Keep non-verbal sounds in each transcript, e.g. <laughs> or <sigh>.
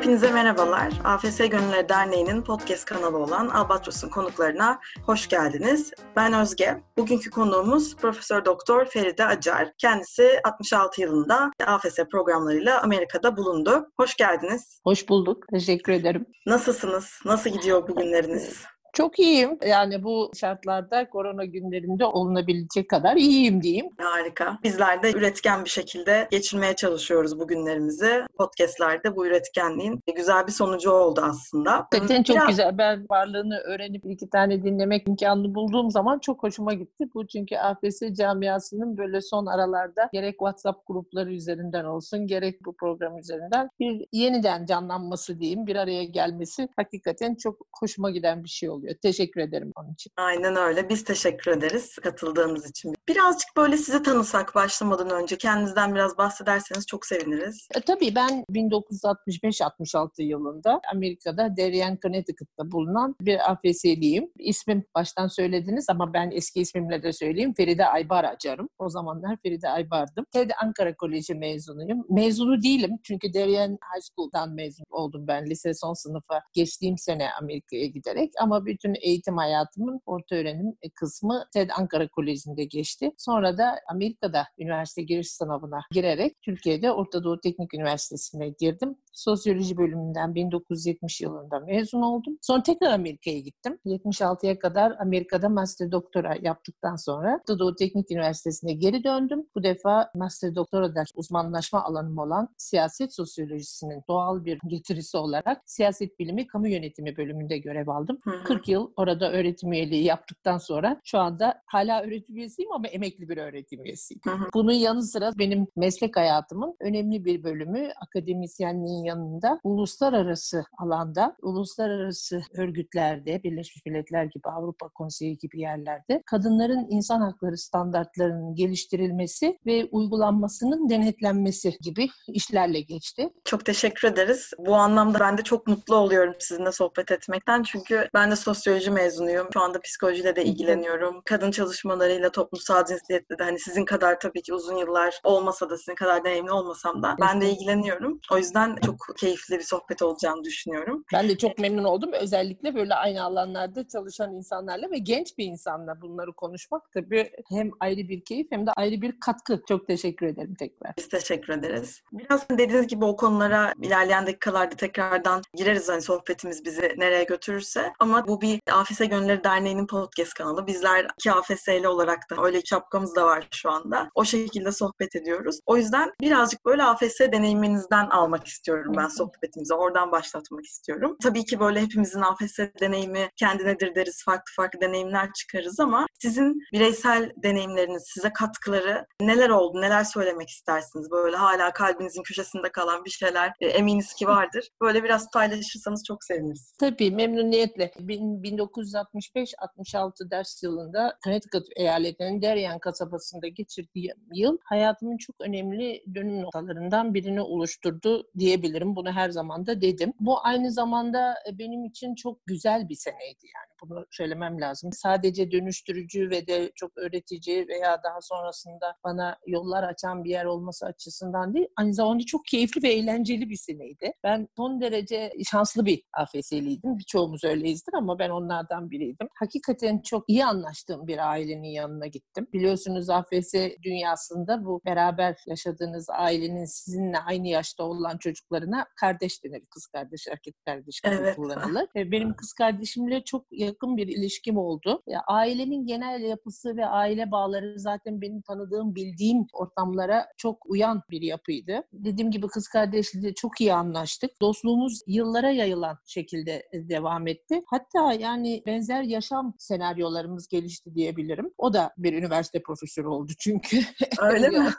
Hepinize merhabalar. AFS Gönüller Derneği'nin podcast kanalı olan Albatros'un konuklarına hoş geldiniz. Ben Özge. Bugünkü konuğumuz Profesör Doktor Feride Acar. Kendisi 66 yılında AFS programlarıyla Amerika'da bulundu. Hoş geldiniz. Hoş bulduk. Teşekkür ederim. Nasılsınız? Nasıl gidiyor bugünleriniz? Çok iyiyim. Yani bu şartlarda korona günlerinde olunabilecek kadar iyiyim diyeyim. Harika. Bizler de üretken bir şekilde geçirmeye çalışıyoruz bugünlerimizi. Podcast'lerde bu üretkenliğin güzel bir sonucu oldu aslında. Hakikaten çok Biraz... güzel. Ben varlığını öğrenip iki tane dinlemek imkanını bulduğum zaman çok hoşuma gitti. Bu çünkü AFS camiasının böyle son aralarda gerek WhatsApp grupları üzerinden olsun gerek bu program üzerinden bir yeniden canlanması diyeyim, bir araya gelmesi hakikaten çok hoşuma giden bir şey oldu oluyor. Teşekkür ederim onun için. Aynen öyle. Biz teşekkür ederiz katıldığınız için. Birazcık böyle sizi tanısak başlamadan önce kendinizden biraz bahsederseniz çok seviniriz. E, tabii ben 1965-66 yılında Amerika'da Darien, Connecticut'ta bulunan bir AFS'liyim. İsmim baştan söylediniz ama ben eski ismimle de söyleyeyim. Feride Aybar Acarım. O zamanlar Feride Aybar'dım. TED Ankara Koleji mezunuyum. Mezunu değilim çünkü Darien High School'dan mezun oldum ben lise son sınıfa geçtiğim sene Amerika'ya giderek ama bütün eğitim hayatımın orta öğrenim e, kısmı TED Ankara Koleji'nde geçti. Sonra da Amerika'da üniversite giriş sınavına girerek Türkiye'de Orta Doğu Teknik Üniversitesi'ne girdim. Sosyoloji bölümünden 1970 yılında mezun oldum. Sonra tekrar Amerika'ya gittim. 76'ya kadar Amerika'da master doktora yaptıktan sonra Orta Doğu Teknik Üniversitesi'ne geri döndüm. Bu defa master doktora ders uzmanlaşma alanım olan siyaset sosyolojisinin doğal bir getirisi olarak siyaset bilimi kamu yönetimi bölümünde görev aldım. Hı hı. 40 yıl orada öğretim üyeliği yaptıktan sonra şu anda hala öğretim üyesiyim ama emekli bir öğretim üyesiyim. Hı hı. Bunun yanı sıra benim meslek hayatımın önemli bir bölümü akademisyenliğin yanında uluslararası alanda, uluslararası örgütlerde, Birleşmiş Milletler gibi, Avrupa Konseyi gibi yerlerde kadınların insan hakları standartlarının geliştirilmesi ve uygulanmasının denetlenmesi gibi işlerle geçti. Çok teşekkür ederiz. Bu anlamda ben de çok mutlu oluyorum sizinle sohbet etmekten. Çünkü ben de sosyoloji mezunuyum. Şu anda psikolojiyle de ilgileniyorum. Kadın çalışmalarıyla, toplumsal cinsiyetle de hani sizin kadar tabii ki uzun yıllar olmasa da sizin kadar deneyimli olmasam da ben de ilgileniyorum. O yüzden çok keyifli bir sohbet olacağını düşünüyorum. Ben de çok memnun oldum. Özellikle böyle aynı alanlarda çalışan insanlarla ve genç bir insanla bunları konuşmak tabii hem ayrı bir keyif hem de ayrı bir katkı. Çok teşekkür ederim tekrar. Biz teşekkür ederiz. Biraz dediğiniz gibi o konulara ilerleyen dakikalarda tekrardan gireriz hani sohbetimiz bizi nereye götürürse. Ama bu bir AFS Gönülleri Derneği'nin podcast kanalı. Bizler iki AFS'li olarak da öyle şapkamız da var şu anda. O şekilde sohbet ediyoruz. O yüzden birazcık böyle AFS deneyiminizden almak istiyorum ben sohbetimizi. Oradan başlatmak istiyorum. Tabii ki böyle hepimizin AFS deneyimi kendinedir deriz. Farklı farklı deneyimler çıkarız ama sizin bireysel deneyimleriniz, size katkıları neler oldu? Neler söylemek istersiniz? Böyle hala kalbinizin köşesinde kalan bir şeyler e, eminiz ki vardır. Böyle biraz paylaşırsanız çok seviniriz. Tabii memnuniyetle. 1965-66 ders yılında Connecticut eyaletinin Darien kasabasında geçirdiğim yıl hayatımın çok önemli dönüm noktalarından birini oluşturdu diyebilirim. Bunu her zaman da dedim. Bu aynı zamanda e, benim için çok güzel bir seneydi yani bunu söylemem lazım. Sadece dönüştürücü ve de çok öğretici veya daha sonrasında bana yollar açan bir yer olması açısından değil, aynı zamanda çok keyifli ve eğlenceli bir seneydi. Ben son derece şanslı bir AFS'liydim. Birçoğumuz öyleyizdir ama ben onlardan biriydim. Hakikaten çok iyi anlaştığım bir ailenin yanına gittim. Biliyorsunuz AFS dünyasında bu beraber yaşadığınız ailenin sizinle aynı yaşta olan çocuklarına kardeş denir. Kız kardeş, erkek kardeş evet. kullanılır. Benim kız kardeşimle çok yakın bir ilişkim oldu. Ya, ailenin genel yapısı ve aile bağları zaten benim tanıdığım, bildiğim ortamlara çok uyan bir yapıydı. Dediğim gibi kız kardeşliği çok iyi anlaştık. Dostluğumuz yıllara yayılan şekilde e, devam etti. Hatta yani benzer yaşam senaryolarımız gelişti diyebilirim. O da bir üniversite profesörü oldu çünkü. <laughs> Öyle mi?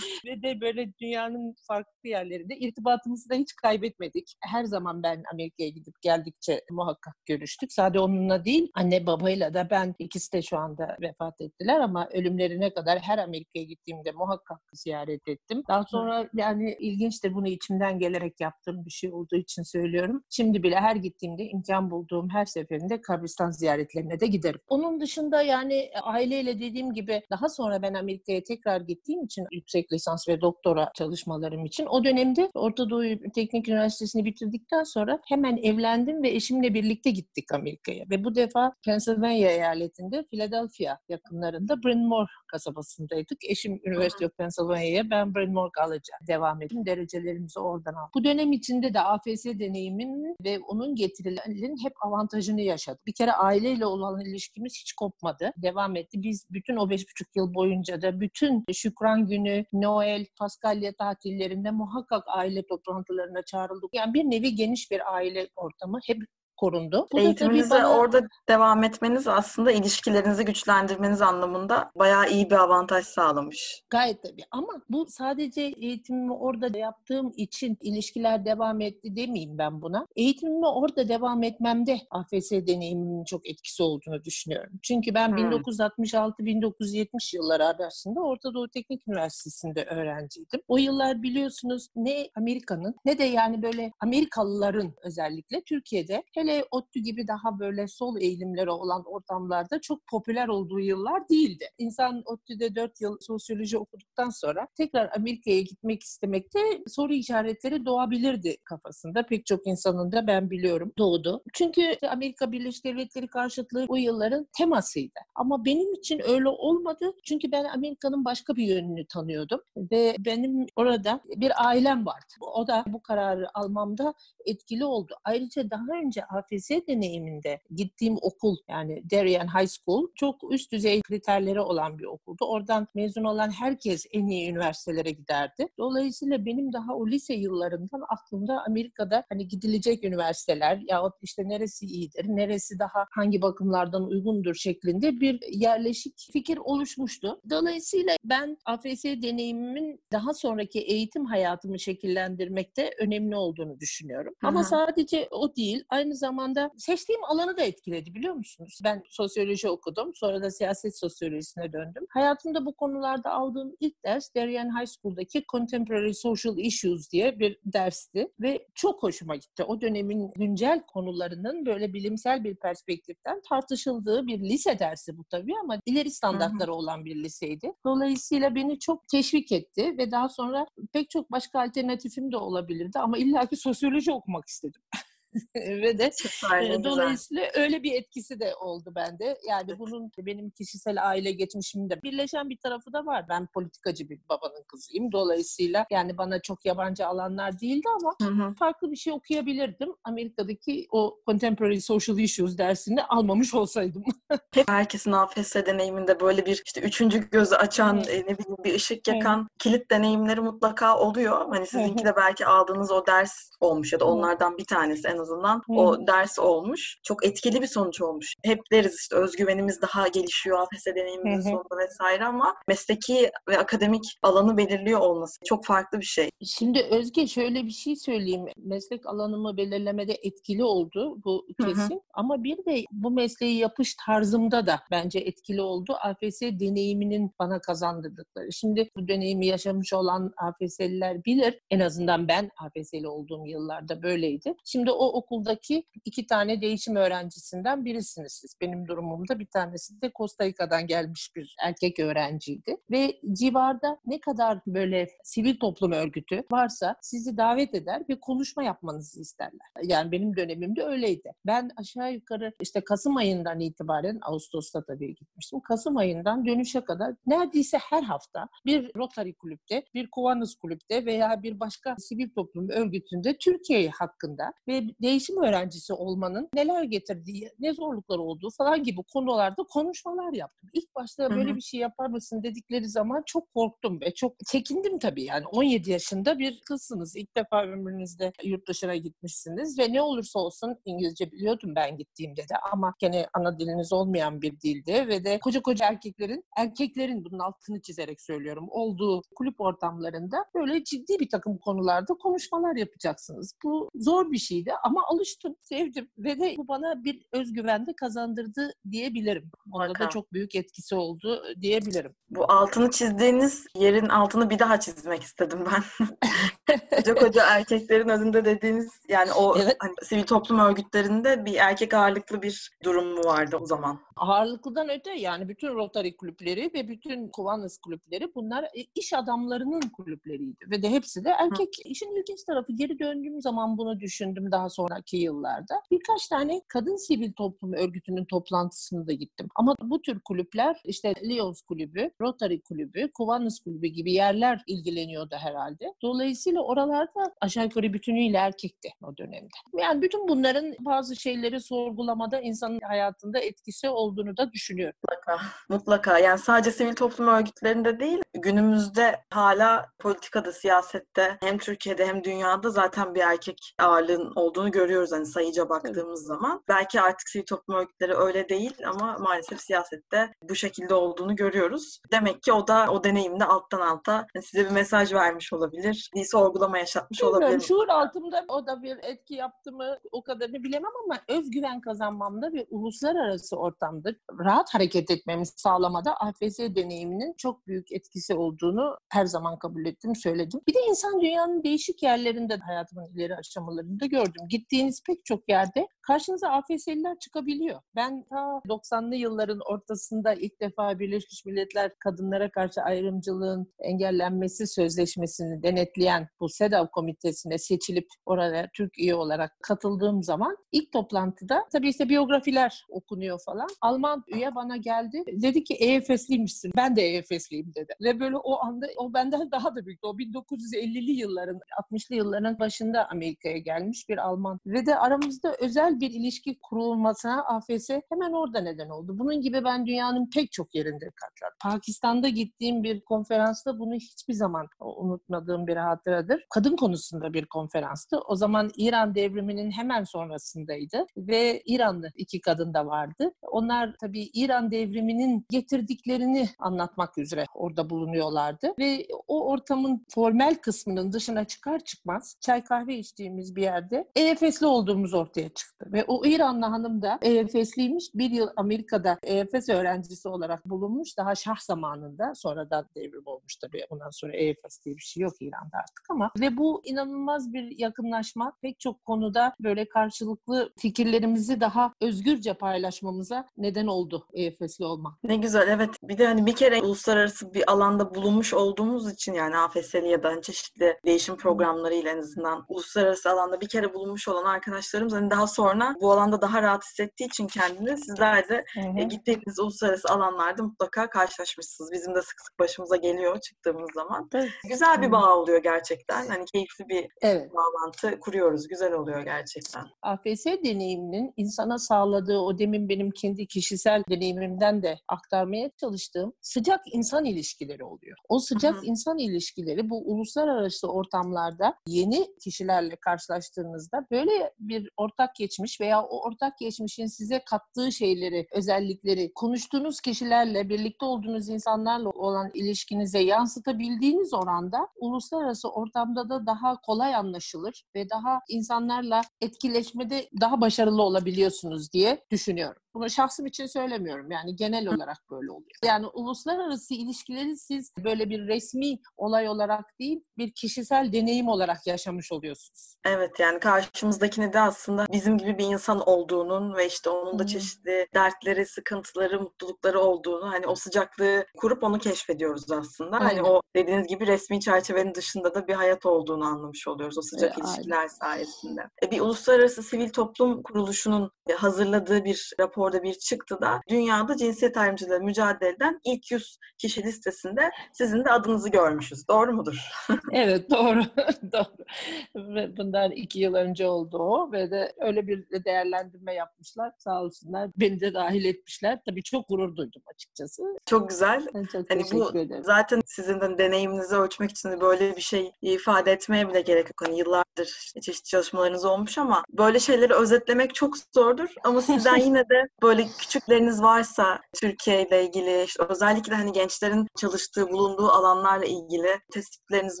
ve de böyle dünyanın farklı yerlerinde irtibatımızı da hiç kaybetmedik. Her zaman ben Amerika'ya gidip geldikçe muhakkak görüştük. Sadece sade onunla değil anne babayla da ben ikisi de şu anda vefat ettiler ama ölümlerine kadar her Amerika'ya gittiğimde muhakkak ziyaret ettim. Daha sonra yani ilginçtir bunu içimden gelerek yaptığım bir şey olduğu için söylüyorum. Şimdi bile her gittiğimde imkan bulduğum her seferinde kabristan ziyaretlerine de giderim. Onun dışında yani aileyle dediğim gibi daha sonra ben Amerika'ya tekrar gittiğim için yüksek lisans ve doktora çalışmalarım için o dönemde Orta Doğu Teknik Üniversitesi'ni bitirdikten sonra hemen evlendim ve eşimle birlikte gittik Amerika'ya. Ve bu defa Pennsylvania eyaletinde Philadelphia yakınlarında Bryn Mawr kasabasındaydık. Eşim University of Pennsylvania'ya, ben Bryn Mawr College'a devam ettim. Derecelerimizi oradan aldım. Bu dönem içinde de AFS deneyimin ve onun getirilerinin hep avantajını yaşadım. Bir kere aileyle olan ilişkimiz hiç kopmadı. Devam etti. Biz bütün o beş buçuk yıl boyunca da bütün Şükran Günü, Noel, Paskalya tatillerinde muhakkak aile toplantılarına çağrıldık. Yani bir nevi geniş bir aile ortamı hep korundu. Bu Eğitiminize bana... orada devam etmeniz aslında ilişkilerinizi güçlendirmeniz anlamında bayağı iyi bir avantaj sağlamış. Gayet tabii ama bu sadece eğitimimi orada yaptığım için ilişkiler devam etti demeyeyim ben buna. Eğitimimi orada devam etmemde AFS deneyimimin çok etkisi olduğunu düşünüyorum. Çünkü ben hmm. 1966-1970 yılları arasında Orta Doğu Teknik Üniversitesi'nde öğrenciydim. O yıllar biliyorsunuz ne Amerika'nın ne de yani böyle Amerikalıların özellikle Türkiye'de hele hele ODTÜ gibi daha böyle sol eğilimleri olan ortamlarda çok popüler olduğu yıllar değildi. İnsan ODTÜ'de 4 yıl sosyoloji okuduktan sonra tekrar Amerika'ya gitmek istemekte soru işaretleri doğabilirdi kafasında. Pek çok insanın da ben biliyorum doğdu. Çünkü Amerika Birleşik Devletleri karşıtlığı o yılların temasıydı. Ama benim için öyle olmadı. Çünkü ben Amerika'nın başka bir yönünü tanıyordum. Ve benim orada bir ailem vardı. O da bu kararı almamda etkili oldu. Ayrıca daha önce AFS deneyiminde gittiğim okul yani Darien High School çok üst düzey kriterleri olan bir okuldu. Oradan mezun olan herkes en iyi üniversitelere giderdi. Dolayısıyla benim daha o lise yıllarımdan aklımda Amerika'da hani gidilecek üniversiteler yahut işte neresi iyidir, neresi daha hangi bakımlardan uygundur şeklinde bir yerleşik fikir oluşmuştu. Dolayısıyla ben AFS deneyimimin daha sonraki eğitim hayatımı şekillendirmekte önemli olduğunu düşünüyorum. Ama sadece o değil, aynı zamanda zamanda seçtiğim alanı da etkiledi biliyor musunuz? Ben sosyoloji okudum. Sonra da siyaset sosyolojisine döndüm. Hayatımda bu konularda aldığım ilk ders Darien High School'daki Contemporary Social Issues diye bir dersti. Ve çok hoşuma gitti. O dönemin güncel konularının böyle bilimsel bir perspektiften tartışıldığı bir lise dersi bu tabii ama ileri standartları olan bir liseydi. Dolayısıyla beni çok teşvik etti ve daha sonra pek çok başka alternatifim de olabilirdi ama illaki sosyoloji okumak istedim. <laughs> <laughs> ve de Süper, dolayısıyla güzel. öyle bir etkisi de oldu bende. Yani bunun benim kişisel aile geçmişimde birleşen bir tarafı da var. Ben politikacı bir babanın kızıyım. Dolayısıyla yani bana çok yabancı alanlar değildi ama hı hı. farklı bir şey okuyabilirdim. Amerika'daki o Contemporary Social Issues dersini almamış olsaydım. <laughs> Herkesin AFS deneyiminde böyle bir işte üçüncü gözü açan, evet. ne bileyim bir ışık yakan evet. kilit deneyimleri mutlaka oluyor. Hani sizinki de belki aldığınız o ders olmuş ya da onlardan bir tanesi en azından hmm. o ders olmuş. Çok etkili bir sonuç olmuş. Hep deriz işte özgüvenimiz daha gelişiyor AFS deneyimimizin sonunda vesaire ama mesleki ve akademik alanı belirliyor olması çok farklı bir şey. Şimdi Özge şöyle bir şey söyleyeyim. Meslek alanımı belirlemede etkili oldu bu kesin. Hı hı. Ama bir de bu mesleği yapış tarzımda da bence etkili oldu. AFS deneyiminin bana kazandırdıkları. Şimdi bu deneyimi yaşamış olan AFS'liler bilir. En azından ben AFS'li olduğum yıllarda böyleydi. Şimdi o okuldaki iki tane değişim öğrencisinden birisiniz siz. Benim durumumda bir tanesi de Costa Rica'dan gelmiş bir erkek öğrenciydi. Ve civarda ne kadar böyle sivil toplum örgütü varsa sizi davet eder ve konuşma yapmanızı isterler. Yani benim dönemimde öyleydi. Ben aşağı yukarı işte Kasım ayından itibaren, Ağustos'ta tabii gitmiştim. Kasım ayından dönüşe kadar neredeyse her hafta bir Rotary kulüpte, bir Kiwanis kulüpte veya bir başka sivil toplum örgütünde Türkiye hakkında ve değişim öğrencisi olmanın neler getirdiği, ne zorluklar olduğu falan gibi konularda konuşmalar yaptım. İlk başta böyle Hı-hı. bir şey yapar mısın dedikleri zaman çok korktum ve çok çekindim tabii yani. 17 yaşında bir kızsınız. İlk defa ömrünüzde yurt dışına gitmişsiniz ve ne olursa olsun İngilizce biliyordum ben gittiğimde de ama gene ana diliniz olmayan bir dildi ve de koca koca erkeklerin, erkeklerin bunun altını çizerek söylüyorum olduğu kulüp ortamlarında böyle ciddi bir takım konularda konuşmalar yapacaksınız. Bu zor bir şeydi ama alıştım, sevdim ve de bu bana bir özgüven de kazandırdı diyebilirim. Onda da çok büyük etkisi oldu diyebilirim. Bu altını çizdiğiniz yerin altını bir daha çizmek istedim ben. <laughs> koca koca erkeklerin önünde dediğiniz yani o evet. hani, sivil toplum örgütlerinde bir erkek ağırlıklı bir durum mu vardı o zaman? Ağırlıklıdan öte yani bütün Rotary kulüpleri ve bütün Kiwanis kulüpleri bunlar e, iş adamlarının kulüpleriydi ve de hepsi de erkek. Hı. İşin ilginç tarafı geri döndüğüm zaman bunu düşündüm daha sonraki yıllarda. Birkaç tane kadın sivil toplum örgütünün toplantısına da gittim. Ama bu tür kulüpler işte Lions kulübü, Rotary kulübü, Kiwanis kulübü gibi yerler ilgileniyordu herhalde. Dolayısıyla oralarda aşağı yukarı bütünüyle erkekti o dönemde. Yani bütün bunların bazı şeyleri sorgulamada insanın hayatında etkisi olduğunu da düşünüyorum. Mutlaka. Mutlaka. Yani sadece sivil toplum örgütlerinde değil, günümüzde hala politikada, siyasette hem Türkiye'de hem dünyada zaten bir erkek ağırlığın olduğunu görüyoruz hani sayıca baktığımız evet. zaman. Belki artık sivil toplum örgütleri öyle değil ama maalesef siyasette bu şekilde olduğunu görüyoruz. Demek ki o da o deneyimde alttan alta size bir mesaj vermiş olabilir. Bir sorgulama yaşatmış Bilmiyorum, olabilir. Şuur altımda o da bir etki yaptı mı o kadarını bilemem ama özgüven kazanmamda ve uluslararası ortamda rahat hareket etmemi sağlamada AFS deneyiminin çok büyük etkisi olduğunu her zaman kabul ettim, söyledim. Bir de insan dünyanın değişik yerlerinde hayatımın ileri aşamalarında gördüm. Gittiğiniz pek çok yerde karşınıza AFS'liler çıkabiliyor. Ben ta 90'lı yılların ortasında ilk defa Birleşmiş Milletler kadınlara karşı ayrımcılığın engellenmesi sözleşmesini denetleyen bu SEDAV komitesine seçilip oraya Türk üye olarak katıldığım zaman ilk toplantıda tabii işte biyografiler okunuyor falan. Alman üye bana geldi. Dedi ki EFS'liymişsin. Ben de EFS'liyim dedi. Ve böyle o anda o benden <laughs> daha da büyüktü. O 1950'li yılların, 60'lı yılların başında Amerika'ya gelmiş bir Alman. Ve de aramızda özel bir ilişki kurulmasına AFS hemen orada neden oldu. Bunun gibi ben dünyanın pek çok yerinde katladım. Pakistan'da gittiğim bir konferansta bunu hiçbir zaman unutmadığım bir hatıradır. Kadın konusunda bir konferanstı. O zaman İran devriminin hemen sonrasındaydı ve İranlı iki kadın da vardı. Onlar tabii İran devriminin getirdiklerini anlatmak üzere orada bulunuyorlardı ve o ortamın formel kısmının dışına çıkar çıkmaz çay kahve içtiğimiz bir yerde EFS'li olduğumuz ortaya çıktı ve o İranlı hanım da EFS'liymiş. Bir yıl Amerika'da EFS öğrencisi olarak bulunmuş. Daha şah zamanında. Sonradan devrim olmuş tabii. Ondan sonra EFS diye bir şey yok İran'da artık ama. Ve bu inanılmaz bir yakınlaşma. Pek çok konuda böyle karşılıklı fikirlerimizi daha özgürce paylaşmamıza neden oldu EFS'li olmak. Ne güzel evet. Bir de hani bir kere uluslararası bir alanda bulunmuş olduğumuz için yani AFS'li ya da hani çeşitli değişim programlarıyla en azından uluslararası alanda bir kere bulunmuş olan arkadaşlarımız hani daha sonra bu alanda daha rahat hissettiği için kendini sizler de e, gittiğiniz uluslararası alanlarda mutlaka karşılaşmışsınız. Bizim de sık sık başımıza geliyor çıktığımız zaman. Evet. Güzel bir bağ oluyor gerçekten. Hani keyifli bir evet. bağlantı kuruyoruz. Güzel oluyor gerçekten. AFS deneyiminin insana sağladığı o demin benim kendi kişisel deneyimimden de aktarmaya çalıştığım sıcak insan ilişkileri oluyor. O sıcak Hı-hı. insan ilişkileri bu uluslararası ortamlarda yeni kişilerle karşılaştığınızda böyle bir ortak geçmiş veya o ortak geçmişin size kattığı şeyleri, özellikleri konuştuğunuz kişilerle, birlikte olduğunuz insanlarla olan ilişkinize yansıtabildiğiniz oranda uluslararası ortamda da daha kolay anlaşılır ve daha insanlarla etkileşmede daha başarılı olabiliyorsunuz diye düşünüyorum. Bunu şahsım için söylemiyorum. Yani genel olarak böyle oluyor. Yani uluslararası ilişkileri siz böyle bir resmi olay olarak değil, bir kişisel deneyim olarak yaşamış oluyorsunuz. Evet yani karşımızdakini de aslında bizim gibi bir insan olduğunun ve işte onun da çeşitli dertleri, sıkıntıları, mutlulukları olduğunu hani o sıcaklığı kurup onu keşfediyoruz aslında. Aynen. Hani o dediğiniz gibi resmi çerçevenin dışında da bir hayat olduğunu anlamış oluyoruz o sıcak e, ilişkiler aynen. sayesinde. E, bir uluslararası sivil toplum kuruluşunun hazırladığı bir raporda bir çıktıda dünyada cinsiyet ayrımcılığı mücadeleden ilk 100 kişi listesinde sizin de adınızı görmüşüz. Doğru mudur? <laughs> evet doğru. <laughs> doğru. Bundan iki yıl önce oldu o ve de öyle bir değerlendirme yapmışlar. Sağ olsunlar. Beni de dahil etmişler. Tabii çok gurur duydum açıkçası. Çok güzel. Çok hani bu ederim. zaten sizin de deneyiminizi ölçmek için böyle bir şey ifade etmeye bile gerek yok. Hani yıllardır çeşitli çalışmalarınız olmuş ama böyle şeyleri özetlemek çok zordur. Ama sizden <laughs> yine de böyle küçükleriniz varsa Türkiye ile ilgili işte özellikle hani gençlerin çalıştığı, bulunduğu alanlarla ilgili tespitleriniz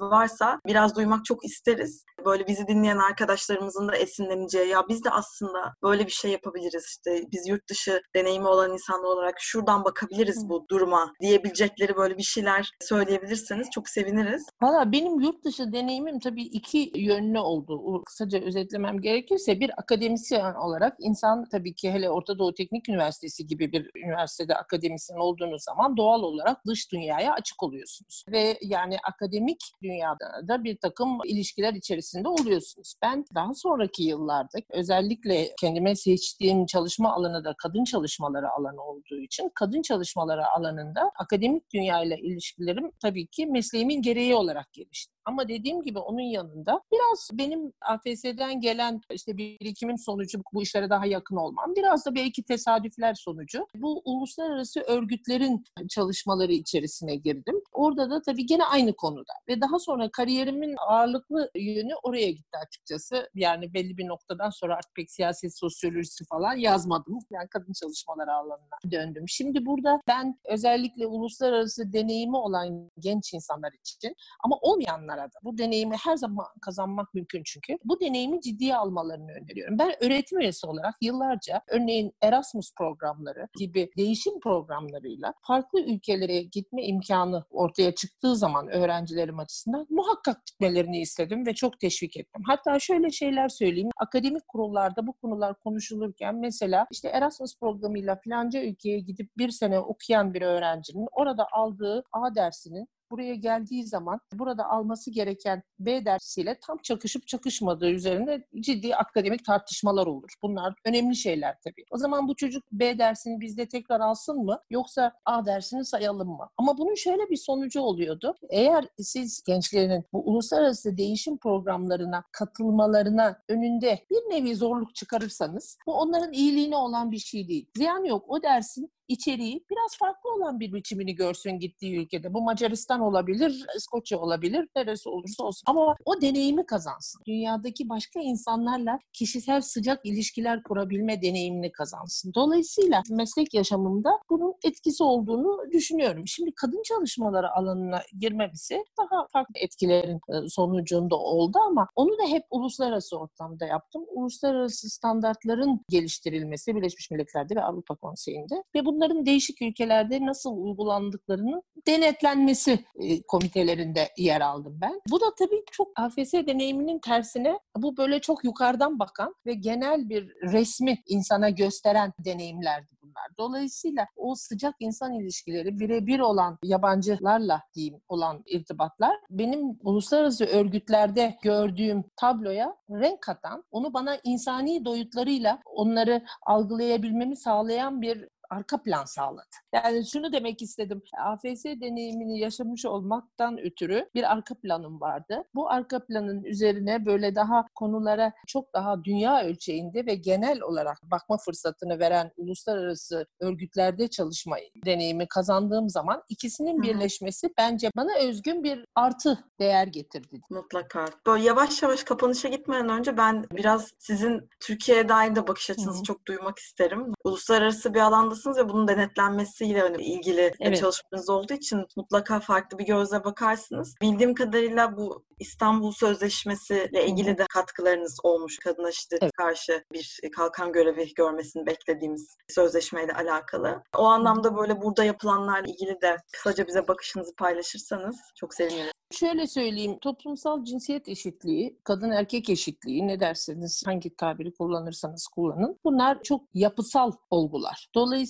varsa biraz duymak çok isteriz. Böyle bizi dinleyen arkadaşlarımızın da esinleneceği ya biz de aslında böyle bir şey yapabiliriz işte biz yurt dışı deneyimi olan insanlar olarak şuradan bakabiliriz bu duruma diyebilecekleri böyle bir şeyler söyleyebilirseniz çok seviniriz. Valla benim yurt dışı deneyimim tabii iki yönlü oldu. Kısaca özetlemem gerekirse bir akademisyen olarak insan tabii ki hele Orta Doğu Teknik Üniversitesi gibi bir üniversitede akademisyen olduğunuz zaman doğal olarak dış dünyaya açık oluyorsunuz. Ve yani akademik dünyada da bir takım ilişkiler içerisinde oluyorsunuz. Ben daha sonraki yıllarda özellikle kendime seçtiğim çalışma alanı da kadın çalışmaları alanı olduğu için kadın çalışmaları alanında akademik dünyayla ilişkilerim tabii ki mesleğimin gereği olarak gelişti. Ama dediğim gibi onun yanında biraz benim AFS'den gelen işte birikimin sonucu bu işlere daha yakın olmam. Biraz da belki tesadüfler sonucu. Bu uluslararası örgütlerin çalışmaları içerisine girdim. Orada da tabii gene aynı konuda. Ve daha sonra kariyerimin ağırlıklı yönü oraya gitti açıkçası. Yani belli bir noktadan sonra artık pek siyaset sosyolojisi falan yazmadım. Yani kadın çalışmaları alanına döndüm. Şimdi burada ben özellikle uluslararası deneyimi olan genç insanlar için ama olmayanlar arada. Bu deneyimi her zaman kazanmak mümkün çünkü. Bu deneyimi ciddiye almalarını öneriyorum. Ben öğretim üyesi olarak yıllarca örneğin Erasmus programları gibi değişim programlarıyla farklı ülkelere gitme imkanı ortaya çıktığı zaman öğrencilerim açısından muhakkak gitmelerini istedim ve çok teşvik ettim. Hatta şöyle şeyler söyleyeyim. Akademik kurullarda bu konular konuşulurken mesela işte Erasmus programıyla filanca ülkeye gidip bir sene okuyan bir öğrencinin orada aldığı A dersinin buraya geldiği zaman burada alması gereken B dersiyle tam çakışıp çakışmadığı üzerinde ciddi akademik tartışmalar olur. Bunlar önemli şeyler tabii. O zaman bu çocuk B dersini bizde tekrar alsın mı yoksa A dersini sayalım mı? Ama bunun şöyle bir sonucu oluyordu. Eğer siz gençlerin bu uluslararası değişim programlarına katılmalarına önünde bir nevi zorluk çıkarırsanız bu onların iyiliğine olan bir şey değil. Ziyan yok. O dersin içeriği biraz farklı olan bir biçimini görsün gittiği ülkede. Bu Macaristan olabilir, İskoçya olabilir, neresi olursa olsun. Ama o deneyimi kazansın. Dünyadaki başka insanlarla kişisel sıcak ilişkiler kurabilme deneyimini kazansın. Dolayısıyla meslek yaşamımda bunun etkisi olduğunu düşünüyorum. Şimdi kadın çalışmaları alanına girmemesi daha farklı etkilerin e, sonucunda oldu ama onu da hep uluslararası ortamda yaptım. Uluslararası standartların geliştirilmesi Birleşmiş Milletler'de ve Avrupa Konseyi'nde ve bu bunların değişik ülkelerde nasıl uygulandıklarının denetlenmesi e, komitelerinde yer aldım ben. Bu da tabii çok AFS deneyiminin tersine bu böyle çok yukarıdan bakan ve genel bir resmi insana gösteren deneyimlerdi bunlar. Dolayısıyla o sıcak insan ilişkileri birebir olan yabancılarla diyeyim olan irtibatlar benim uluslararası örgütlerde gördüğüm tabloya renk katan, onu bana insani doyutlarıyla onları algılayabilmemi sağlayan bir arka plan sağladı. Yani şunu demek istedim. AFS deneyimini yaşamış olmaktan ötürü bir arka planım vardı. Bu arka planın üzerine böyle daha konulara çok daha dünya ölçeğinde ve genel olarak bakma fırsatını veren uluslararası örgütlerde çalışma deneyimi kazandığım zaman ikisinin birleşmesi bence bana özgün bir artı değer getirdi. Mutlaka. Böyle yavaş yavaş kapanışa gitmeden önce ben biraz sizin Türkiye'ye dair de bakış açınızı Hı-hı. çok duymak isterim. Uluslararası bir alanda durumdasınız ve bunun denetlenmesiyle hani ilgili evet. çalışmanız olduğu için mutlaka farklı bir gözle bakarsınız. Bildiğim kadarıyla bu İstanbul Sözleşmesi ile ilgili de katkılarınız olmuş kadına şiddet evet. karşı bir kalkan görevi görmesini beklediğimiz sözleşmeyle alakalı. O anlamda böyle burada yapılanlarla ilgili de kısaca bize bakışınızı paylaşırsanız çok sevinirim. Şöyle söyleyeyim, toplumsal cinsiyet eşitliği, kadın erkek eşitliği ne derseniz, hangi tabiri kullanırsanız kullanın. Bunlar çok yapısal olgular. Dolayısıyla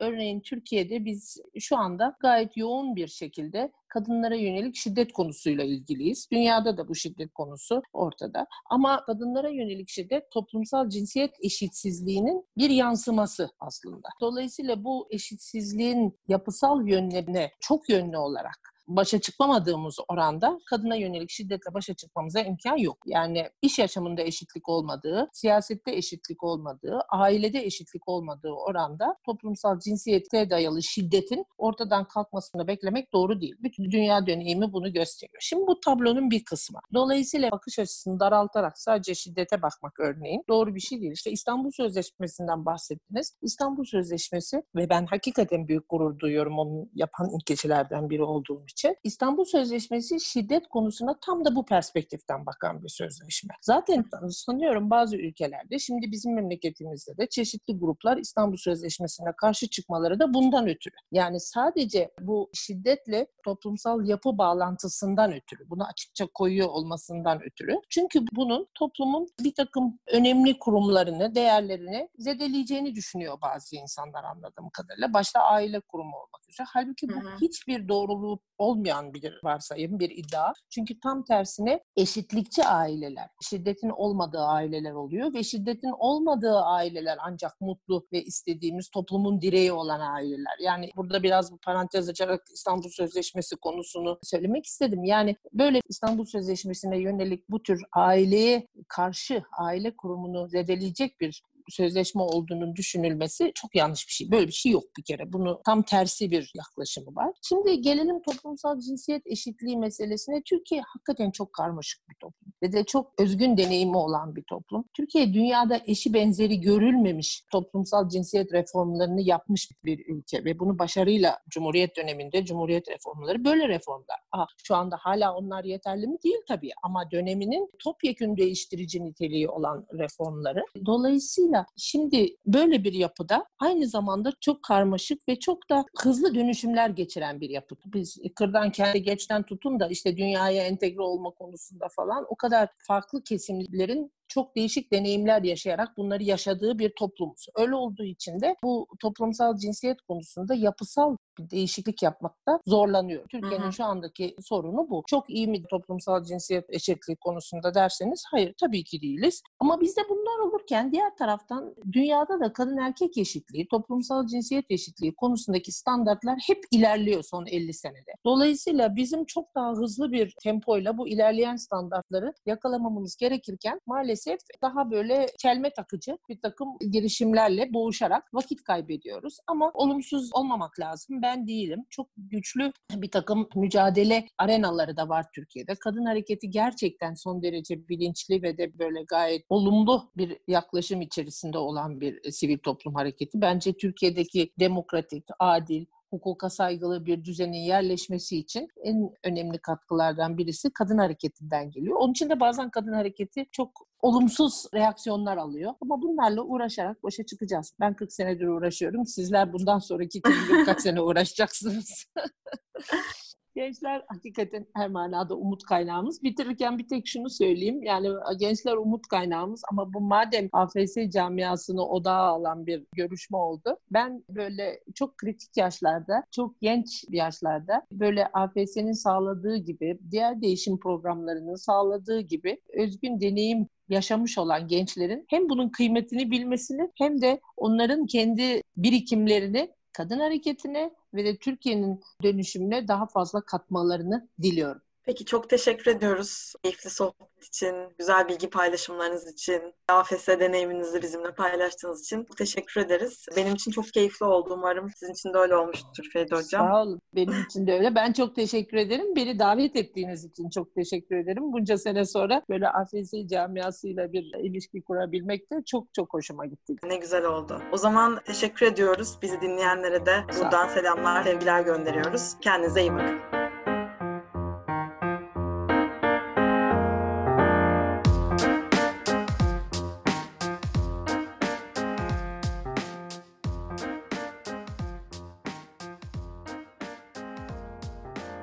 örneğin Türkiye'de biz şu anda gayet yoğun bir şekilde kadınlara yönelik şiddet konusuyla ilgiliyiz. Dünyada da bu şiddet konusu ortada. Ama kadınlara yönelik şiddet toplumsal cinsiyet eşitsizliğinin bir yansıması aslında. Dolayısıyla bu eşitsizliğin yapısal yönlerine çok yönlü olarak başa çıkmamadığımız oranda kadına yönelik şiddetle başa çıkmamıza imkan yok. Yani iş yaşamında eşitlik olmadığı, siyasette eşitlik olmadığı, ailede eşitlik olmadığı oranda toplumsal cinsiyete dayalı şiddetin ortadan kalkmasını beklemek doğru değil. Bütün dünya deneyimi bunu gösteriyor. Şimdi bu tablonun bir kısmı. Dolayısıyla bakış açısını daraltarak sadece şiddete bakmak örneğin doğru bir şey değil. İşte İstanbul Sözleşmesi'nden bahsettiniz. İstanbul Sözleşmesi ve ben hakikaten büyük gurur duyuyorum onu yapan ülkecilerden biri olduğum için için. İstanbul Sözleşmesi şiddet konusuna tam da bu perspektiften bakan bir sözleşme. Zaten sanıyorum bazı ülkelerde şimdi bizim memleketimizde de çeşitli gruplar İstanbul Sözleşmesi'ne karşı çıkmaları da bundan ötürü. Yani sadece bu şiddetle toplumsal yapı bağlantısından ötürü, bunu açıkça koyuyor olmasından ötürü. Çünkü bunun toplumun bir takım önemli kurumlarını, değerlerini zedeleyeceğini düşünüyor bazı insanlar anladığım kadarıyla. Başta aile kurumu olmak üzere. Halbuki bu hı hı. hiçbir doğruluğu olmayan bir varsayım, bir iddia. Çünkü tam tersine eşitlikçi aileler, şiddetin olmadığı aileler oluyor ve şiddetin olmadığı aileler ancak mutlu ve istediğimiz toplumun direği olan aileler. Yani burada biraz bu parantez açarak İstanbul Sözleşmesi konusunu söylemek istedim. Yani böyle İstanbul Sözleşmesi'ne yönelik bu tür aileye karşı aile kurumunu zedeleyecek bir sözleşme olduğunun düşünülmesi çok yanlış bir şey. Böyle bir şey yok bir kere. Bunu tam tersi bir yaklaşımı var. Şimdi gelelim toplumsal cinsiyet eşitliği meselesine. Türkiye hakikaten çok karmaşık bir toplum ve de çok özgün deneyimi olan bir toplum. Türkiye dünyada eşi benzeri görülmemiş toplumsal cinsiyet reformlarını yapmış bir ülke ve bunu başarıyla Cumhuriyet döneminde Cumhuriyet reformları böyle reformlar. Aha, şu anda hala onlar yeterli mi? Değil tabii ama döneminin topyekün değiştirici niteliği olan reformları. Dolayısıyla şimdi böyle bir yapıda aynı zamanda çok karmaşık ve çok da hızlı dönüşümler geçiren bir yapı. Biz kırdan kendi geçten tutun da işte dünyaya entegre olma konusunda falan o kadar farklı kesimlerin çok değişik deneyimler yaşayarak bunları yaşadığı bir toplumuz. Öyle olduğu için de bu toplumsal cinsiyet konusunda yapısal bir değişiklik yapmakta zorlanıyor. Türkiye'nin şu andaki sorunu bu. Çok iyi mi toplumsal cinsiyet eşitliği konusunda derseniz hayır tabii ki değiliz. Ama bizde bunlar olurken diğer taraftan dünyada da kadın erkek eşitliği, toplumsal cinsiyet eşitliği konusundaki standartlar hep ilerliyor son 50 senede. Dolayısıyla bizim çok daha hızlı bir tempoyla bu ilerleyen standartları yakalamamız gerekirken maalesef daha böyle çelme takıcı bir takım girişimlerle boğuşarak vakit kaybediyoruz. Ama olumsuz olmamak lazım ben değilim. Çok güçlü bir takım mücadele arenaları da var Türkiye'de. Kadın hareketi gerçekten son derece bilinçli ve de böyle gayet olumlu bir yaklaşım içerisinde olan bir sivil toplum hareketi. Bence Türkiye'deki demokratik, adil, hukuka saygılı bir düzenin yerleşmesi için en önemli katkılardan birisi kadın hareketinden geliyor. Onun için de bazen kadın hareketi çok olumsuz reaksiyonlar alıyor. Ama bunlarla uğraşarak başa çıkacağız. Ben 40 senedir uğraşıyorum. Sizler bundan sonraki <laughs> kaç sene uğraşacaksınız. <laughs> Gençler hakikaten her manada umut kaynağımız. Bitirirken bir tek şunu söyleyeyim. Yani gençler umut kaynağımız ama bu madem AFS camiasını odağa alan bir görüşme oldu. Ben böyle çok kritik yaşlarda, çok genç yaşlarda böyle AFS'nin sağladığı gibi, diğer değişim programlarının sağladığı gibi özgün deneyim yaşamış olan gençlerin hem bunun kıymetini bilmesini hem de onların kendi birikimlerini kadın hareketine ve de Türkiye'nin dönüşümüne daha fazla katmalarını diliyorum. Peki çok teşekkür ediyoruz keyifli sohbet için, güzel bilgi paylaşımlarınız için, AFS deneyiminizi bizimle paylaştığınız için teşekkür ederiz. Benim için çok keyifli oldu umarım. Sizin için de öyle olmuştur Feride Hocam. Sağ olun. Benim için de öyle. Ben çok teşekkür ederim. Beni davet ettiğiniz için çok teşekkür ederim. Bunca sene sonra böyle AFS camiasıyla bir ilişki kurabilmek de çok çok hoşuma gitti. Ne güzel oldu. O zaman teşekkür ediyoruz. Bizi dinleyenlere de buradan selamlar, sevgiler gönderiyoruz. Kendinize iyi bakın.